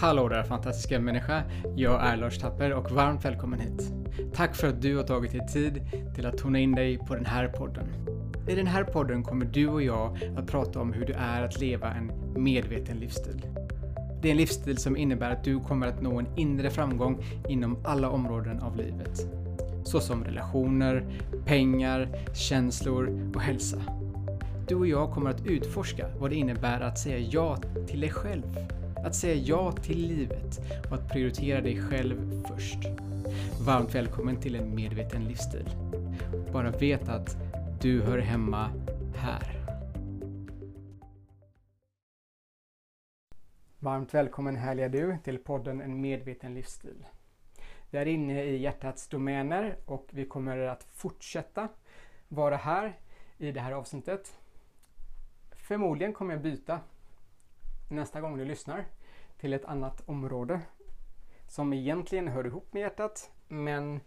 Hallå där fantastiska människa! Jag är Lars Tapper och varmt välkommen hit. Tack för att du har tagit dig tid till att tona in dig på den här podden. I den här podden kommer du och jag att prata om hur det är att leva en medveten livsstil. Det är en livsstil som innebär att du kommer att nå en inre framgång inom alla områden av livet. Såsom relationer, pengar, känslor och hälsa. Du och jag kommer att utforska vad det innebär att säga ja till dig själv. Att säga ja till livet och att prioritera dig själv först. Varmt välkommen till en medveten livsstil. Bara vet att du hör hemma här. Varmt välkommen härliga du till podden En medveten livsstil. Vi är inne i hjärtats domäner och vi kommer att fortsätta vara här i det här avsnittet. Förmodligen kommer jag byta nästa gång du lyssnar till ett annat område som egentligen hör ihop med hjärtat men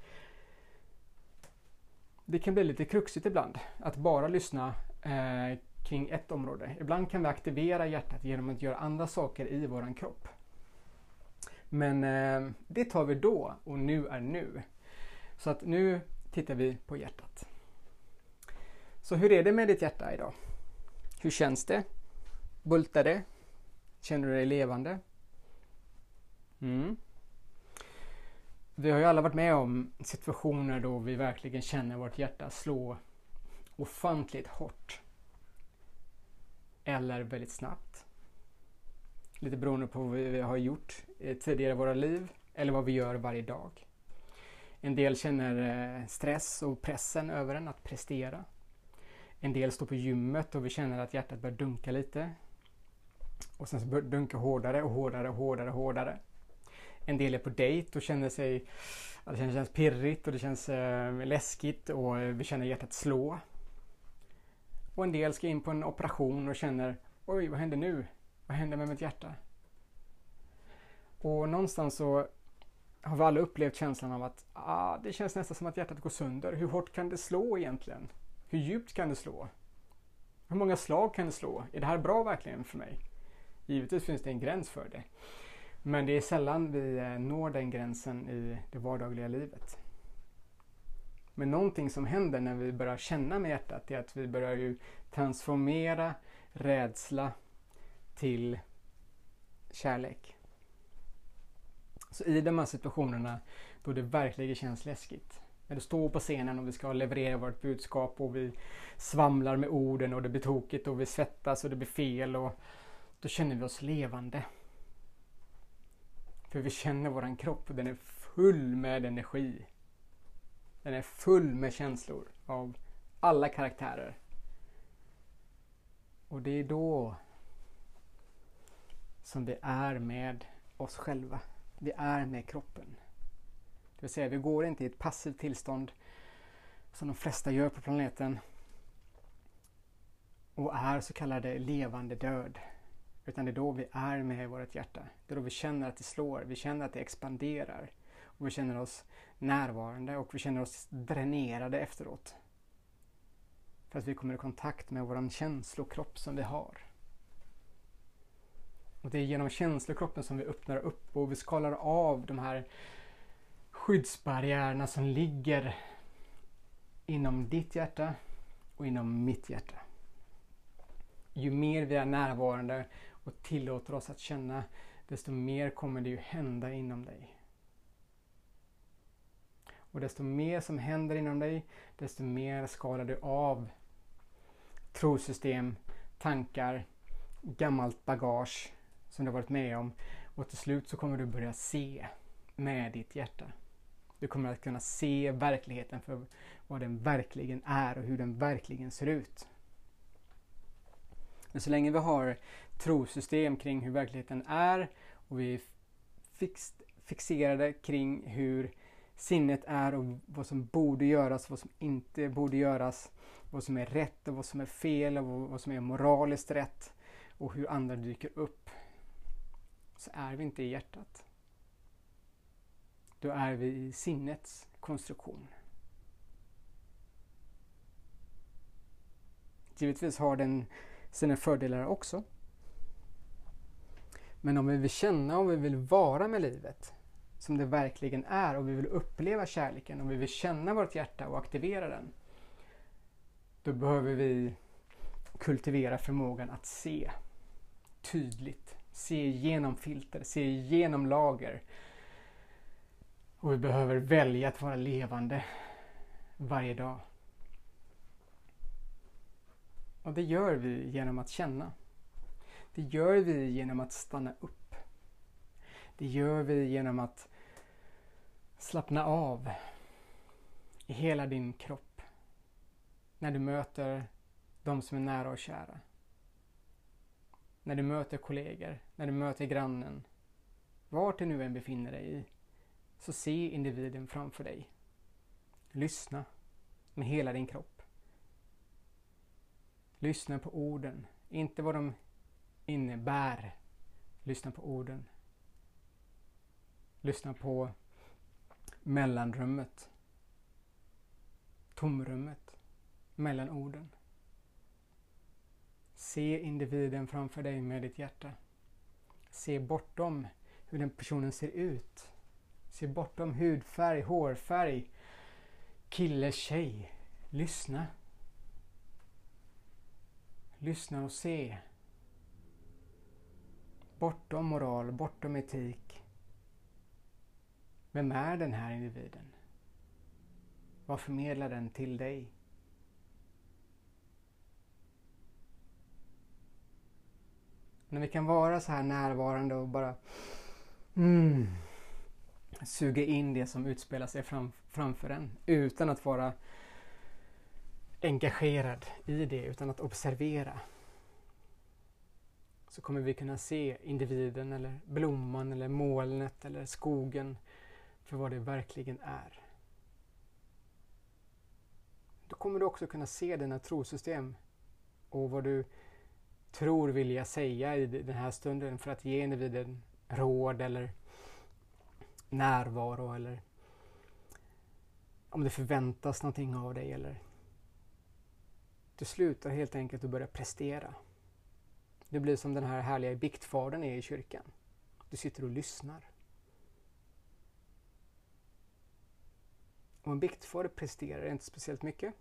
det kan bli lite kruxigt ibland att bara lyssna eh, kring ett område. Ibland kan vi aktivera hjärtat genom att göra andra saker i våran kropp. Men eh, det tar vi då och nu är nu. Så att nu tittar vi på hjärtat. Så hur är det med ditt hjärta idag? Hur känns det? Bultar det? Känner du dig levande? Mm. Vi har ju alla varit med om situationer då vi verkligen känner vårt hjärta slå ofantligt hårt. Eller väldigt snabbt. Lite beroende på vad vi har gjort tidigare i våra liv eller vad vi gör varje dag. En del känner eh, stress och pressen över en att prestera. En del står på gymmet och vi känner att hjärtat börjar dunka lite. Och sen så börjar det dunka hårdare och hårdare och hårdare och hårdare. En del är på dejt och känner sig ja det känns pirrigt och det känns eh, läskigt och eh, vi känner hjärtat slå. Och en del ska in på en operation och känner Oj, vad händer nu? Vad händer med mitt hjärta? Och någonstans så har vi alla upplevt känslan av att ah, det känns nästan som att hjärtat går sönder. Hur hårt kan det slå egentligen? Hur djupt kan det slå? Hur många slag kan det slå? Är det här bra verkligen för mig? Givetvis finns det en gräns för det. Men det är sällan vi eh, når den gränsen i det vardagliga livet. Men någonting som händer när vi börjar känna med hjärtat är att vi börjar ju transformera rädsla till kärlek. Så i de här situationerna då det verkligen känns läskigt. När du står på scenen och vi ska leverera vårt budskap och vi svamlar med orden och det blir tokigt och vi svettas och det blir fel och då känner vi oss levande. För vi känner våran kropp och den är full med energi. Den är full med känslor av alla karaktärer. Och det är då som vi är med oss själva. Vi är med kroppen. Det vill säga, vi går inte i ett passivt tillstånd som de flesta gör på planeten och är så kallade levande död. Utan det är då vi är med vårt hjärta. Det är då vi känner att det slår, vi känner att det expanderar. Och vi känner oss närvarande och vi känner oss dränerade efteråt. För att vi kommer i kontakt med våran känslokropp som vi har. Och det är genom känslokroppen som vi öppnar upp och vi skalar av de här skyddsbarriärerna som ligger inom ditt hjärta och inom mitt hjärta. Ju mer vi är närvarande och tillåter oss att känna, desto mer kommer det ju hända inom dig. Och desto mer som händer inom dig, desto mer skalar du av trosystem, tankar, gammalt bagage som du varit med om och till slut så kommer du börja se med ditt hjärta. Du kommer att kunna se verkligheten för vad den verkligen är och hur den verkligen ser ut. Men så länge vi har trosystem kring hur verkligheten är och vi är fix, fixerade kring hur sinnet är och vad som borde göras, vad som inte borde göras, vad som är rätt och vad som är fel och vad som är moraliskt rätt och hur andra dyker upp. Så är vi inte i hjärtat. Då är vi i sinnets konstruktion. Givetvis har den sina fördelar också. Men om vi vill känna och vi vill vara med livet som det verkligen är och vi vill uppleva kärleken och vi vill känna vårt hjärta och aktivera den. Då behöver vi kultivera förmågan att se tydligt, se genom filter, se genom lager. Och vi behöver välja att vara levande varje dag. Och det gör vi genom att känna. Det gör vi genom att stanna upp. Det gör vi genom att slappna av i hela din kropp när du möter de som är nära och kära. När du möter kollegor, när du möter grannen. Vart du nu än befinner dig i, så se individen framför dig. Lyssna med hela din kropp. Lyssna på orden, inte vad de innebär. Lyssna på orden. Lyssna på mellanrummet. Tomrummet mellan orden. Se individen framför dig med ditt hjärta. Se bortom hur den personen ser ut. Se bortom hudfärg, hårfärg, kille, tjej. Lyssna. Lyssna och se. Bortom moral, bortom etik. Vem är den här individen? Vad förmedlar den till dig? När vi kan vara så här närvarande och bara mm, suga in det som utspelar sig fram, framför en utan att vara engagerad i det, utan att observera. Så kommer vi kunna se individen eller blomman eller molnet eller skogen för vad det verkligen är. Då kommer du också kunna se dina trosystem och vad du tror vilja säga i den här stunden för att ge individen råd eller närvaro eller om det förväntas någonting av dig eller du slutar helt enkelt att börja prestera. Det blir som den här härliga biktfadern är i kyrkan. Du sitter och lyssnar. Och en biktfader presterar inte speciellt mycket.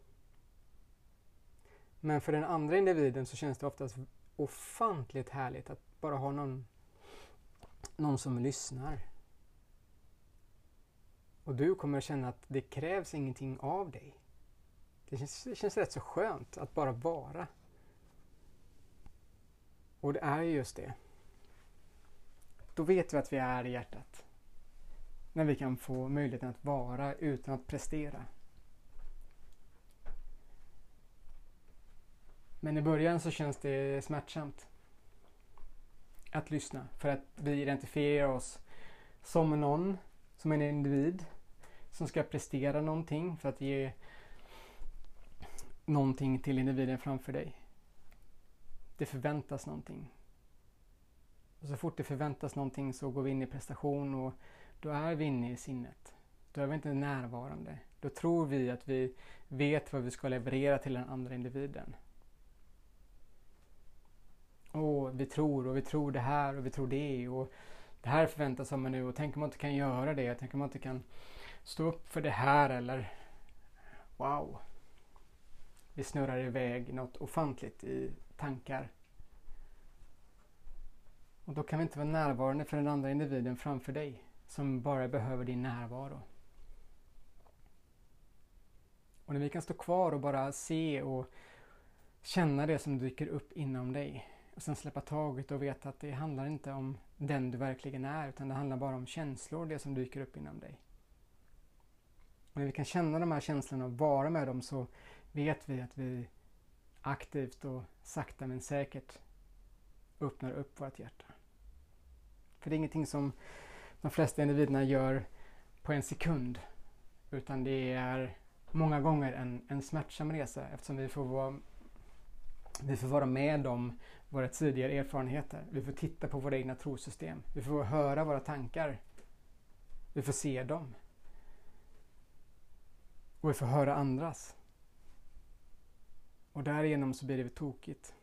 Men för den andra individen så känns det oftast ofantligt härligt att bara ha någon, någon som lyssnar. Och du kommer känna att det krävs ingenting av dig. Det känns, det känns rätt så skönt att bara vara. Och det är just det. Då vet vi att vi är i hjärtat. När vi kan få möjligheten att vara utan att prestera. Men i början så känns det smärtsamt att lyssna för att vi identifierar oss som någon, som en individ som ska prestera någonting för att ge någonting till individen framför dig. Det förväntas någonting. Och så fort det förväntas någonting så går vi in i prestation och då är vi inne i sinnet. Då är vi inte närvarande. Då tror vi att vi vet vad vi ska leverera till den andra individen. Och vi tror och vi tror det här och vi tror det och det här förväntas av mig nu och tänk om man inte kan göra det. Tänk om man inte kan stå upp för det här eller wow. Vi snurrar iväg något ofantligt i tankar. Och då kan vi inte vara närvarande för den andra individen framför dig som bara behöver din närvaro. Och när vi kan stå kvar och bara se och känna det som dyker upp inom dig och sen släppa taget och veta att det handlar inte om den du verkligen är utan det handlar bara om känslor, det som dyker upp inom dig. Och när vi kan känna de här känslorna och vara med dem så vet vi att vi aktivt och sakta men säkert öppnar upp vårt hjärta. För det är ingenting som de flesta individerna gör på en sekund utan det är många gånger en, en smärtsam resa eftersom vi får vara vi får vara med om våra tidigare erfarenheter. Vi får titta på våra egna trosystem. Vi får höra våra tankar. Vi får se dem. Och vi får höra andras. Och därigenom så blir det tokigt.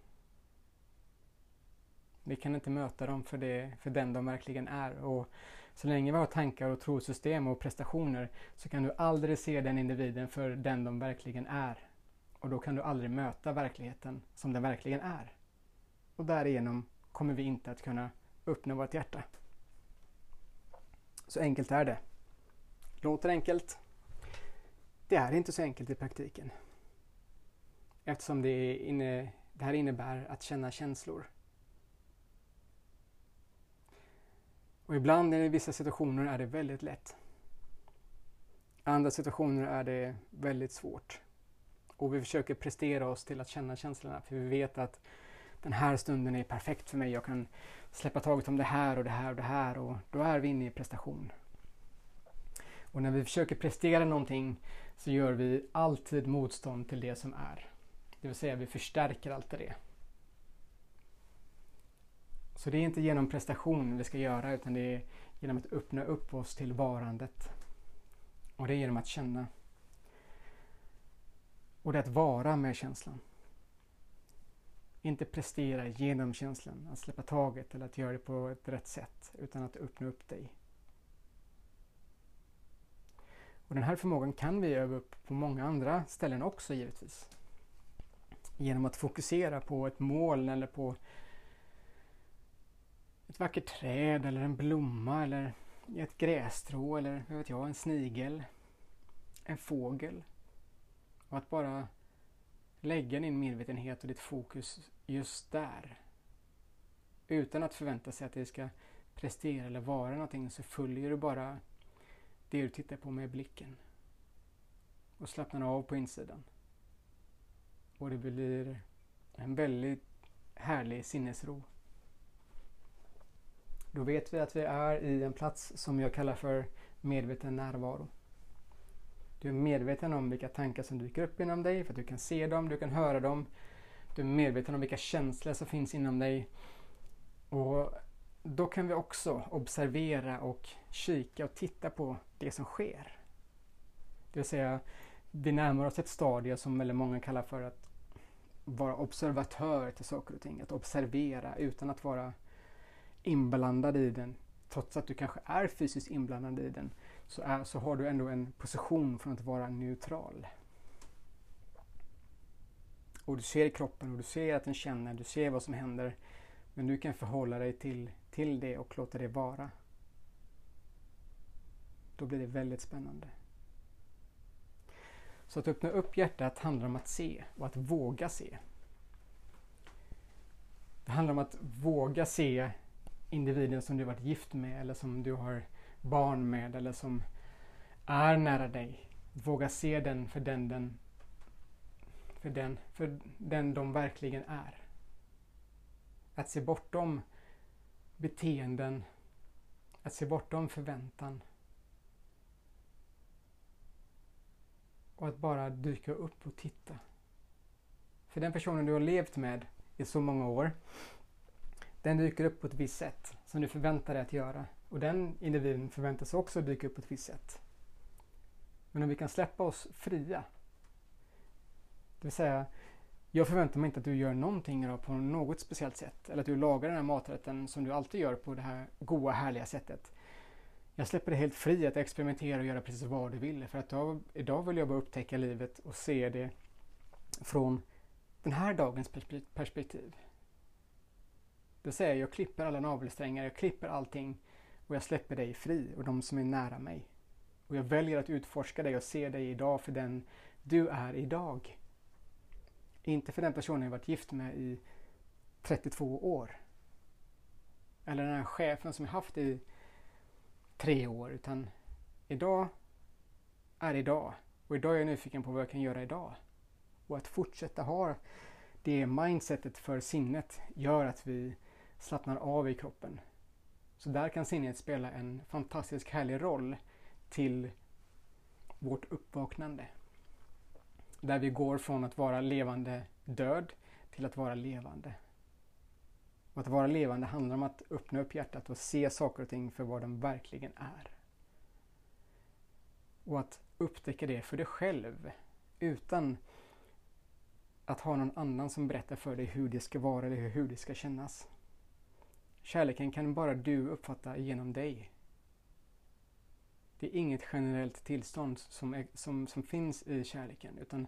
Vi kan inte möta dem för, det, för den de verkligen är. Och så länge vi har tankar och trosystem och prestationer så kan du aldrig se den individen för den de verkligen är. Och då kan du aldrig möta verkligheten som den verkligen är. Och därigenom kommer vi inte att kunna öppna vårt hjärta. Så enkelt är det. Låter enkelt. Det är inte så enkelt i praktiken. Eftersom det, inne, det här innebär att känna känslor. Och ibland i vissa situationer är det väldigt lätt. I andra situationer är det väldigt svårt. Och vi försöker prestera oss till att känna känslorna för vi vet att den här stunden är perfekt för mig. Jag kan släppa taget om det här och det här och det här och då är vi inne i prestation. Och när vi försöker prestera någonting så gör vi alltid motstånd till det som är. Det vill säga vi förstärker alltid det. Så det är inte genom prestation vi ska göra utan det är genom att öppna upp oss till varandet. Och det är genom att känna. Och det är att vara med känslan. Inte prestera genom känslan, att släppa taget eller att göra det på ett rätt sätt utan att öppna upp dig. Och den här förmågan kan vi öva upp på många andra ställen också givetvis. Genom att fokusera på ett mål eller på ett vackert träd eller en blomma eller ett grässtrå eller vad vet jag, en snigel, en fågel. Och att bara lägga din medvetenhet och ditt fokus just där. Utan att förvänta sig att det ska prestera eller vara någonting så följer du bara det du tittar på med blicken. Och slappnar av på insidan. Och det blir en väldigt härlig sinnesro. Då vet vi att vi är i en plats som jag kallar för medveten närvaro. Du är medveten om vilka tankar som dyker upp inom dig för att du kan se dem, du kan höra dem. Du är medveten om vilka känslor som finns inom dig. Och då kan vi också observera och kika och titta på det som sker. Det vill säga, vi närmar oss ett stadie som väldigt många kallar för att vara observatör till saker och ting. Att observera utan att vara inblandad i den. Trots att du kanske är fysiskt inblandad i den så, är, så har du ändå en position från att vara neutral. Och du ser kroppen och du ser att den känner, du ser vad som händer. Men du kan förhålla dig till, till det och låta det vara. Då blir det väldigt spännande. Så att öppna upp hjärtat handlar om att se och att våga se. Det handlar om att våga se individen som du varit gift med eller som du har barn med eller som är nära dig. Våga se den för den, den, för den, för den de verkligen är. Att se bortom beteenden, att se bortom förväntan. Och att bara dyka upp och titta. För den personen du har levt med i så många år, den dyker upp på ett visst sätt som du förväntar dig att göra. Och den individen förväntas också dyka upp på ett visst sätt. Men om vi kan släppa oss fria. Det vill säga, jag förväntar mig inte att du gör någonting idag på något speciellt sätt. Eller att du lagar den här maträtten som du alltid gör på det här goa, härliga sättet. Jag släpper dig helt fri att experimentera och göra precis vad du vill. För att då, idag vill jag bara upptäcka livet och se det från den här dagens perspektiv. Det säger jag, jag klipper alla navelsträngar, jag klipper allting och jag släpper dig fri och de som är nära mig. Och jag väljer att utforska dig och se dig idag för den du är idag. Inte för den personen jag varit gift med i 32 år. Eller den här chefen som jag haft i tre år. Utan idag är idag. Och idag är jag nyfiken på vad jag kan göra idag. Och att fortsätta ha det mindsetet för sinnet gör att vi slappnar av i kroppen. Så där kan sinnet spela en fantastisk härlig roll till vårt uppvaknande. Där vi går från att vara levande död till att vara levande. Och att vara levande handlar om att öppna upp hjärtat och se saker och ting för vad de verkligen är. Och att upptäcka det för dig själv utan att ha någon annan som berättar för dig hur det ska vara eller hur det ska kännas. Kärleken kan bara du uppfatta genom dig. Det är inget generellt tillstånd som, är, som, som finns i kärleken utan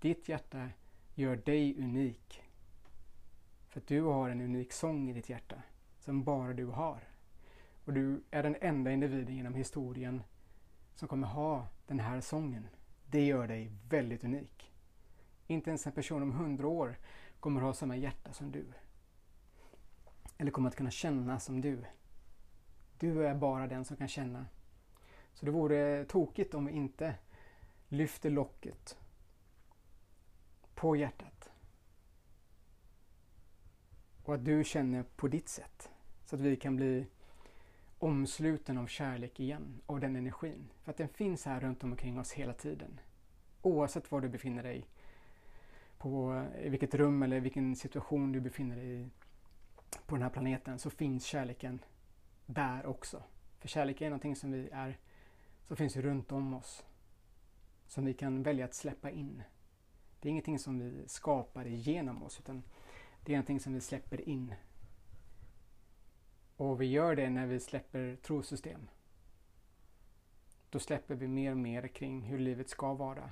ditt hjärta gör dig unik. För att du har en unik sång i ditt hjärta som bara du har. Och du är den enda individen genom historien som kommer ha den här sången. Det gör dig väldigt unik. Inte ens en person om hundra år kommer ha samma hjärta som du. Eller kommer att kunna känna som du. Du är bara den som kan känna. Så det vore tokigt om vi inte lyfter locket på hjärtat. Och att du känner på ditt sätt. Så att vi kan bli omsluten av kärlek igen, av den energin. För att den finns här runt omkring oss hela tiden. Oavsett var du befinner dig, på, i vilket rum eller vilken situation du befinner dig i på den här planeten så finns kärleken där också. För kärlek är någonting som vi är, som finns runt om oss. Som vi kan välja att släppa in. Det är ingenting som vi skapar genom oss utan det är någonting som vi släpper in och vi gör det när vi släpper trosystem. Då släpper vi mer och mer kring hur livet ska vara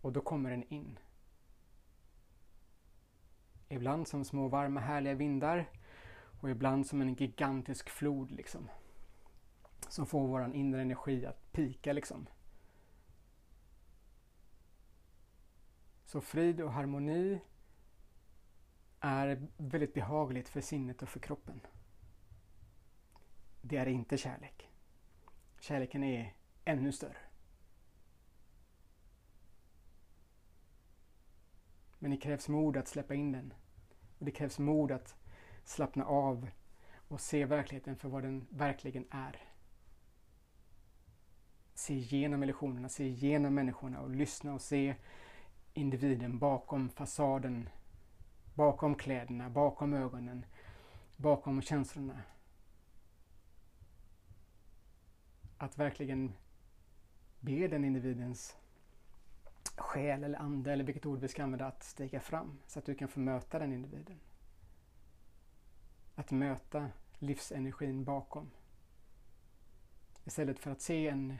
och då kommer den in. Ibland som små varma härliga vindar och ibland som en gigantisk flod liksom. Som får våran inre energi att pika liksom. Så frid och harmoni är väldigt behagligt för sinnet och för kroppen det är inte kärlek. Kärleken är ännu större. Men det krävs mod att släppa in den. Och det krävs mod att slappna av och se verkligheten för vad den verkligen är. Se igenom illusionerna, se igenom människorna och lyssna och se individen bakom fasaden, bakom kläderna, bakom ögonen, bakom känslorna. att verkligen be den individens själ eller ande eller vilket ord vi ska använda att stiga fram så att du kan få möta den individen. Att möta livsenergin bakom. Istället för att se en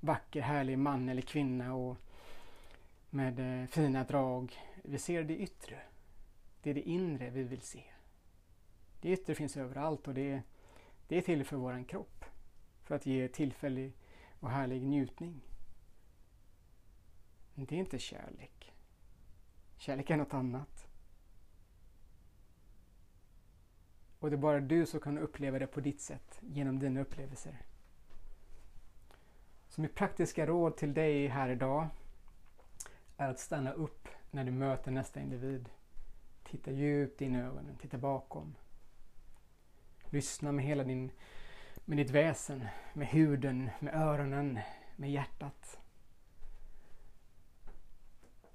vacker härlig man eller kvinna och med eh, fina drag. Vi ser det yttre. Det är det inre vi vill se. Det yttre finns överallt och det, det är till för våran kropp för att ge tillfällig och härlig njutning. Men det är inte kärlek. Kärlek är något annat. Och det är bara du som kan uppleva det på ditt sätt, genom dina upplevelser. Så mitt praktiska råd till dig här idag är att stanna upp när du möter nästa individ. Titta djupt in i ögonen, titta bakom. Lyssna med hela din med ditt väsen, med huden, med öronen, med hjärtat.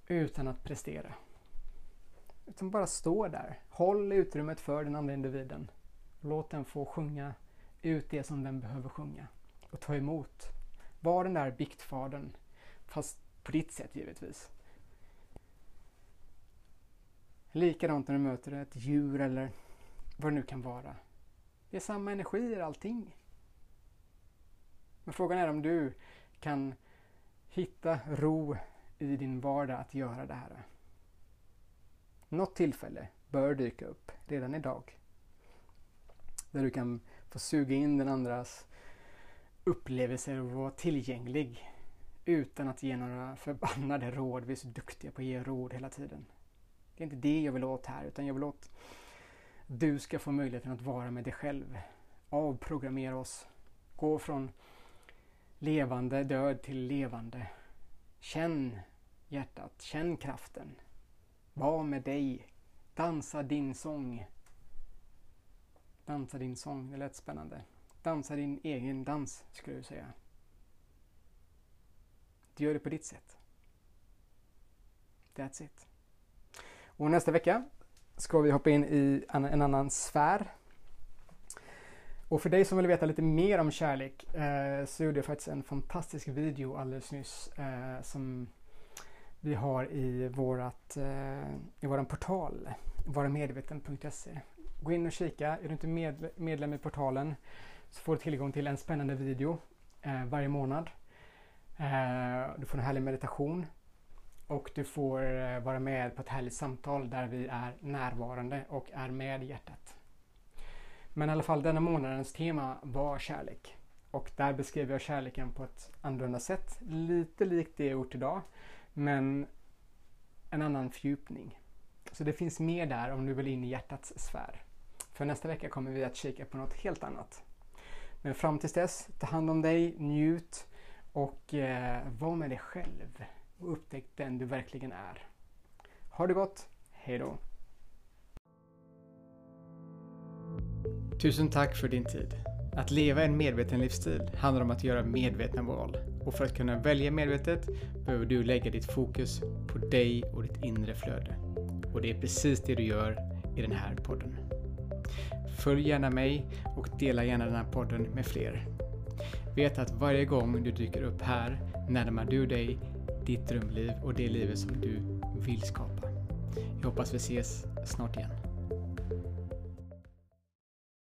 Utan att prestera. Utan bara stå där. Håll utrymmet för den andra individen. Låt den få sjunga ut det som den behöver sjunga. Och ta emot. Var den där biktfadern. Fast på ditt sätt givetvis. Likadant när du möter ett djur eller vad det nu kan vara. Det är samma energier allting. Men frågan är om du kan hitta ro i din vardag att göra det här. Något tillfälle bör dyka upp redan idag. Där du kan få suga in den andras upplevelser och vara tillgänglig utan att ge några förbannade råd. Vi är så duktiga på att ge råd hela tiden. Det är inte det jag vill åt här utan jag vill åt att du ska få möjligheten att vara med dig själv. Avprogrammera oss. Gå från levande död till levande. Känn hjärtat, känn kraften. Var med dig. Dansa din sång. Dansa din sång, det lät spännande. Dansa din egen dans, skulle du säga. Du gör det på ditt sätt. That's it. Och nästa vecka ska vi hoppa in i en annan sfär och för dig som vill veta lite mer om kärlek eh, så gjorde jag faktiskt en fantastisk video alldeles nyss eh, som vi har i, vårat, eh, i våran portal, varamedveten.se. gå in och kika. Är du inte med, medlem i portalen så får du tillgång till en spännande video eh, varje månad. Eh, du får en härlig meditation och du får eh, vara med på ett härligt samtal där vi är närvarande och är med i hjärtat. Men i alla fall denna månadens tema var kärlek. Och där beskrev jag kärleken på ett annorlunda sätt. Lite likt det jag gjort idag. Men en annan fördjupning. Så det finns mer där om du vill in i hjärtats sfär. För nästa vecka kommer vi att kika på något helt annat. Men fram tills dess, ta hand om dig, njut och eh, var med dig själv och upptäck den du verkligen är. Ha det gott, hejdå! Tusen tack för din tid. Att leva en medveten livsstil handlar om att göra medvetna val. Och för att kunna välja medvetet behöver du lägga ditt fokus på dig och ditt inre flöde. Och det är precis det du gör i den här podden. Följ gärna mig och dela gärna den här podden med fler. Vet att varje gång du dyker upp här närmar du dig ditt drömliv och det livet som du vill skapa. Jag hoppas vi ses snart igen.